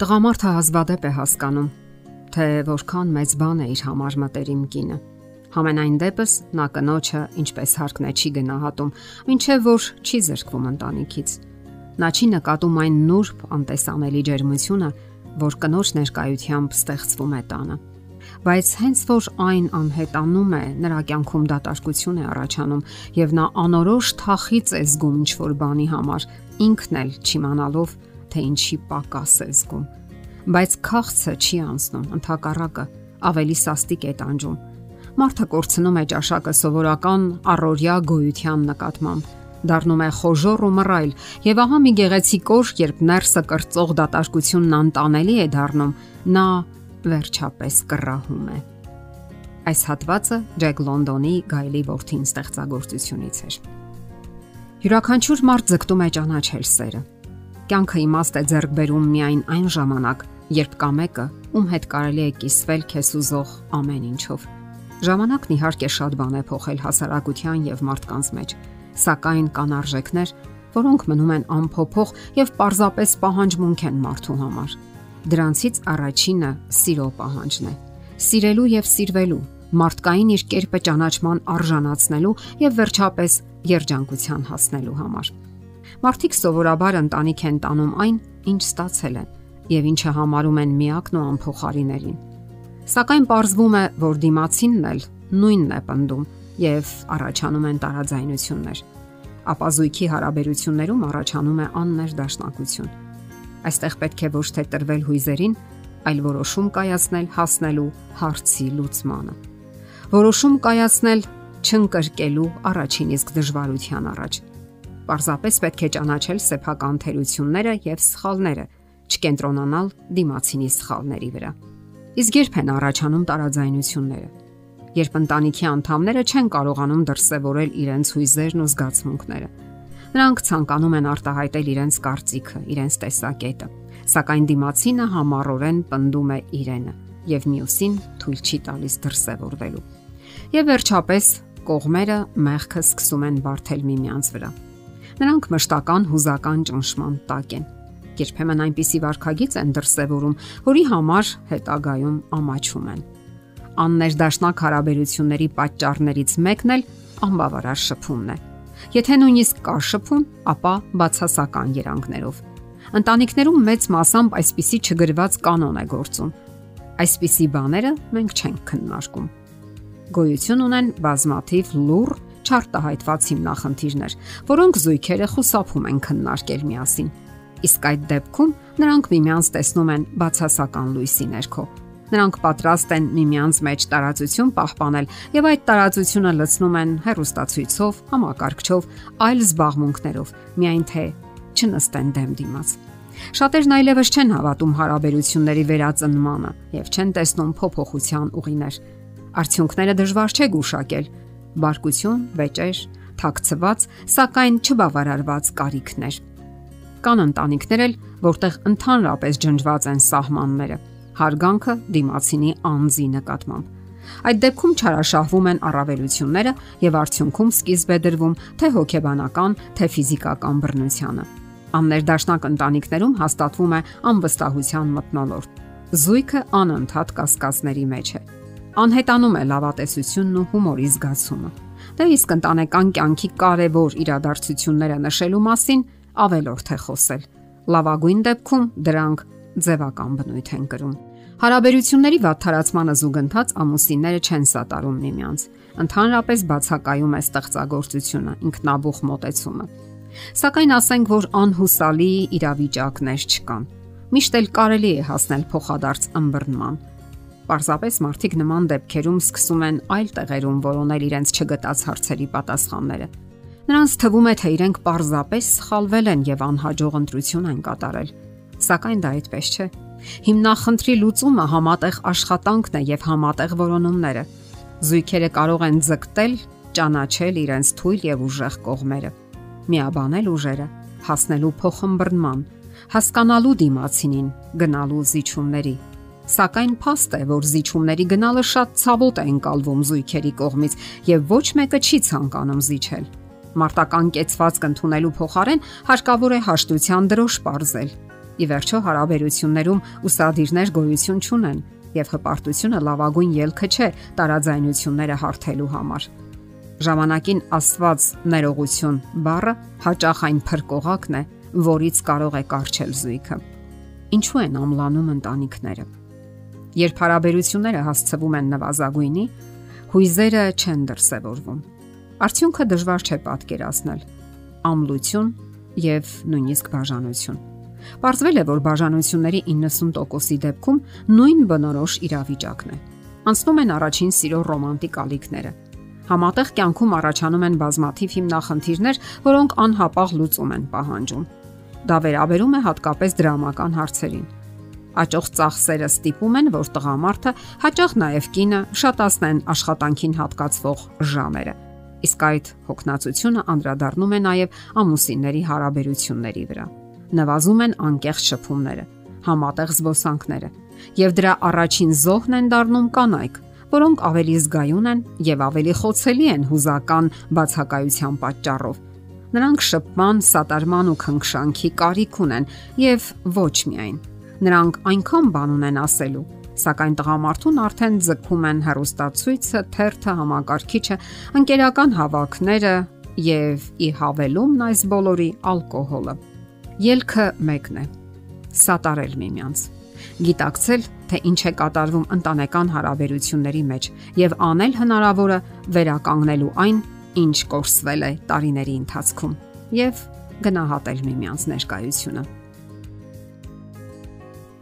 Տղամարդը հազվադեպ է հասկանում, թե որքան մեծ բան է իր համար մտերիմ կինը։ Համենայն դեպս նա կնոջը ինչպես հարկն է չի գնահատում, ինչեւ որ չի զրկվում ընտանիքից։ Նա չի նկատում այն նուրբ անտեսանելի ջերմությունը, որ կնոջ ներկայությամբ ստեղծվում է տանը։ Բայց հենց որ այն անհետանում է, նրա կյանքում դատարկություն է առաջանում եւ նա անորոշ թախից է զգում ինչ որ բանի համար, ինքն էլ չիմանալով, թե ինչի պակաս է զգում։ Բայց քաղցը չի անցնում, ընդհակառակը ավելի սաստիկ է տանջում։ Մարդը կորցնում է ճաշակը սովորական առօրյա գոյության նկատմամբ դառնում է խոժոր ու մռայլ եւ ահա մի գեղեցիկ օր երբ ներսը կրծող դատարկությունն անտանելի է դառնում նա վերջապես կռահում է այս հատվածը Ջեք Լոնդոնի Գայլի Որթին ստեղծագործությունից էր յուրաքանչյուր մարդ ձգտում է ճանաչել սերը կյանքը իմաստ է ձեռք բերում միայն այն ժամանակ երբ կա մեկը ում հետ կարելի է կիսվել քեզ ուզող ամեն ինչով ժամանակն իհարկե շատ բան է փոխել հասարակության եւ մարդկանց մեջ սակայն կան արժեքներ, որոնք մնում են անփոփոխ եւ պարզապես պահանջմունք են մարդու համար։ Դրանցից առաջինը սիրո պահանջն է։ Սիրելու եւ սիրվելու, մարդկային իր կերպը ճանաչման արժանացնելու եւ վերջապես երջանկության հասնելու համար։ Մարդիկ սովորաբար ընտանիք են տանում այն, ինչ ստացել են եւ ինչը համարում են միակն ու անփոխարիներին։ Սակայն ողրվում է, որ դիմացինն էլ նույնն է պնդում եւ առաջանում են տարաձայնություններ ապա զույգի հարաբերություններում առաջանում է աններդաշնակություն։ Այստեղ պետք է ոչ թե տրվել հույզերին, այլ որոշում կայացնել հասնելու հարցի լուծմանը։ Որոշում կայացնել չընկրկելու առաջին իսկ դժվարության առաջ։ Պարզապես պետք է ճանաչել սեփական թերությունները եւ սխալները, չկենտրոնանալ դիմացինի սխալների վրա։ Իսկ երբ են առաջանում տարաձայնությունները երբ ընտանիքի անդամները չեն կարողանում դրսևորել իրենց հույզերն ու զգացմունքները։ Նրանք ցանկանում են արտահայտել իրենց կարծիքը, իրենց տեսակետը, սակայն դիմացինը համառորեն պնդում է իրենը եւ մյուսին թույլ չի տալիս դրսևորվելու։ Եվ վերջապես կողմերը մեղքը սկսում են բարթել միմյանց վրա։ Նրանք մշտական հուզական ճնշման տակ են երբեմն այնպիսի վարքագիծ են դրսևորում, որի համար հետագայում ամաչում են աններդաշնակ հարաբերությունների պատճառներից մեկն էլ անբավարար շփումն է։ Եթե նույնիսկ կա շփում, ապա բացասական երանգներով։ Ընտանիքներում մեծ մասամբ այսպիսի չգրված կանոն է գործում։ Այսպիսի բաները մենք չենք քննարկում։ Գոյություն ունեն բազմաթիվ լուր չարտահայտված հիմնախնդիրներ, որոնք զույգերը խուսափում են քննարկել միասին։ Իսկ այդ դեպքում նրանք միմյանց տեսնում են բացասական լույսի ներքո Նրանք պատրաստ են միմյանց մեջ տարածություն պահպանել եւ այդ տարածությունը լցնում են հերոստացույցով, համակարգչով, այլ զբաղմունքներով, միայն թե չնստեն դեմ դիմաց։ Շատերն այլևս չեն հավատում հարաբերությունների վերածնմանը եւ չեն տեսնում փոփոխության ուղիներ։ Արդյունքները դժվար չէ գուշակել։ Բարկություն, վեճեր, թաքցված, սակայն չբավարարված կարիքներ։ Կան ընտանիքներ էլ, որտեղ ընդհանրապես ջնջված են սահմանները հարգանքը դիմացինի անձի նկատմամբ։ Այդ դեպքում չարաշահվում են առավելությունները եւ արդյունքում սկիզբ է դրվում թե հոգեբանական, թե ֆիզիկական բռնությանը։ Աններդաշնակ ընտանիքներում հաստատվում է անվստահության մտնոլորտ։ Զույգը անընդհատ կասկածների մեջ է։ Անհետանում է լավատեսությունն ու հումորի զգացումը։ Դա իսկ ընտանեկան կյանքի կարևոր իրադարձությունները նշելու մասին ավելորդ է խոսել։ Լավագույն դեպքում դրանք ձևական բնույթ են կրում։ Հարաբերությունների վատթարացմանը զուգընթաց ամուսինները չեն սատարում միմյանց։ Ընդհանրապես բացակայում է ստեղծագործությունը, ինքնաբուխ մոտեցումը։ Սակայն ասենք, որ անհուսալի իրավիճակներ չկան։ Միշտ էլ կարելի է հասնել փոխադարձ ըմբռնման։ Պարզապես մարդիկ նման դեպքերում սկսում են այլ տեղերում որոնել իրենց չգտած հարցերի պատասխանները։ Նրանց թվում է, թե իրենք պարզապես սխալվել են եւ անհաջող ընտրություն են կատարել։ Սակայն դա այդպես չէ Հիմնախնդրի լուծումը համատեղ աշխատանքն է եւ համատեղ որոնումները։ Զույգերը կարող են ձգտել, ճանաչել իրենց թույլ եւ ուժեղ կողմերը, միաբանել ուժերը, հասնելու փոխմբռնման, հասկանալու դիմացինին, գնալու զիջումների։ Սակայն փաստ է, որ զիջումների գնալը շատ ցավոտ է ընկալվում զույգերի կողմից եւ ոչ մեկը չի ցանկանում զիջել։ Մարտական կեցվածք ընդունելու փոխարեն հարկավոր է հաշտության դրոշ ողրզել Ի վերջո հարաբերություններում ուսադիրներ գոյություն չունեն, եւ հպարտությունը լավագույն ելքը չէ տարաձայնությունները հարթելու համար։ Ժամանակին ասված ներողություն բառը հաճախ այն փրկողակն է, որից կարող է կարճել զույգը։ Ինչու են ամլանում ընտանիքները։ Երբ հարաբերությունները հասցվում են նվազագույնի, հույզերը չեն դրսևորվում։ Արդյունքը դժվար չէ պատկերացնել։ Ամլություն եւ նույնիսկ բաժանություն։ Պարզվել է, որ բաժանությունների 90%-ի դեպքում նույն բնորոշ իրավիճակն է։ Անցնում են առաջին սիրո ռոմանտիկ ալիքները։ Համատեղ կյանքում առաջանում են բազմաթիվ հիմնախնդիրներ, որոնք անհապաղ լուծում են պահանջում։ Դա վերաբերում է հատկապես դրամական հարցերին։ Աճող ծախսերը ստիպում են, որ տղամարդը, հաճախ նաև կինը, շատացնեն աշխատանքին հատկացվող ժամերը։ Իսկ այդ հոգնածությունը անդրադառնում է նաև ամուսինների հարաբերությունների վրա նվազում են անկեղծ շփումները, համատեղ զբոսանքները, եւ դրա առաջին զոհն են դառնում կանայք, որոնք ավելի զգայուն են եւ ավելի խոցելի են հուզական բացակայության պատճառով։ Նրանք շփման, սատարման ու քնքշանքի կարիք ունեն եւ ոչ միայն։ Նրանք այնքան բան ունեն ասելու, սակայն տղամարդուն արդեն ձգում են հերոստացույցը, թերթը, համակարգիչը, ընկերական հավաքները եւ ի հավելումն այս բոլորի ալկոհոլը։ Ելքը մեկն է՝ սատարել միմյանց։ Գիտակցել, թե ինչ է կատարվում ընտանեկան հարաբերությունների մեջ եւ անել հնարավորը վերականգնելու այն, ինչ կորսվել է տարիների ընթացքում եւ գնահատել միմյանց ներկայությունը։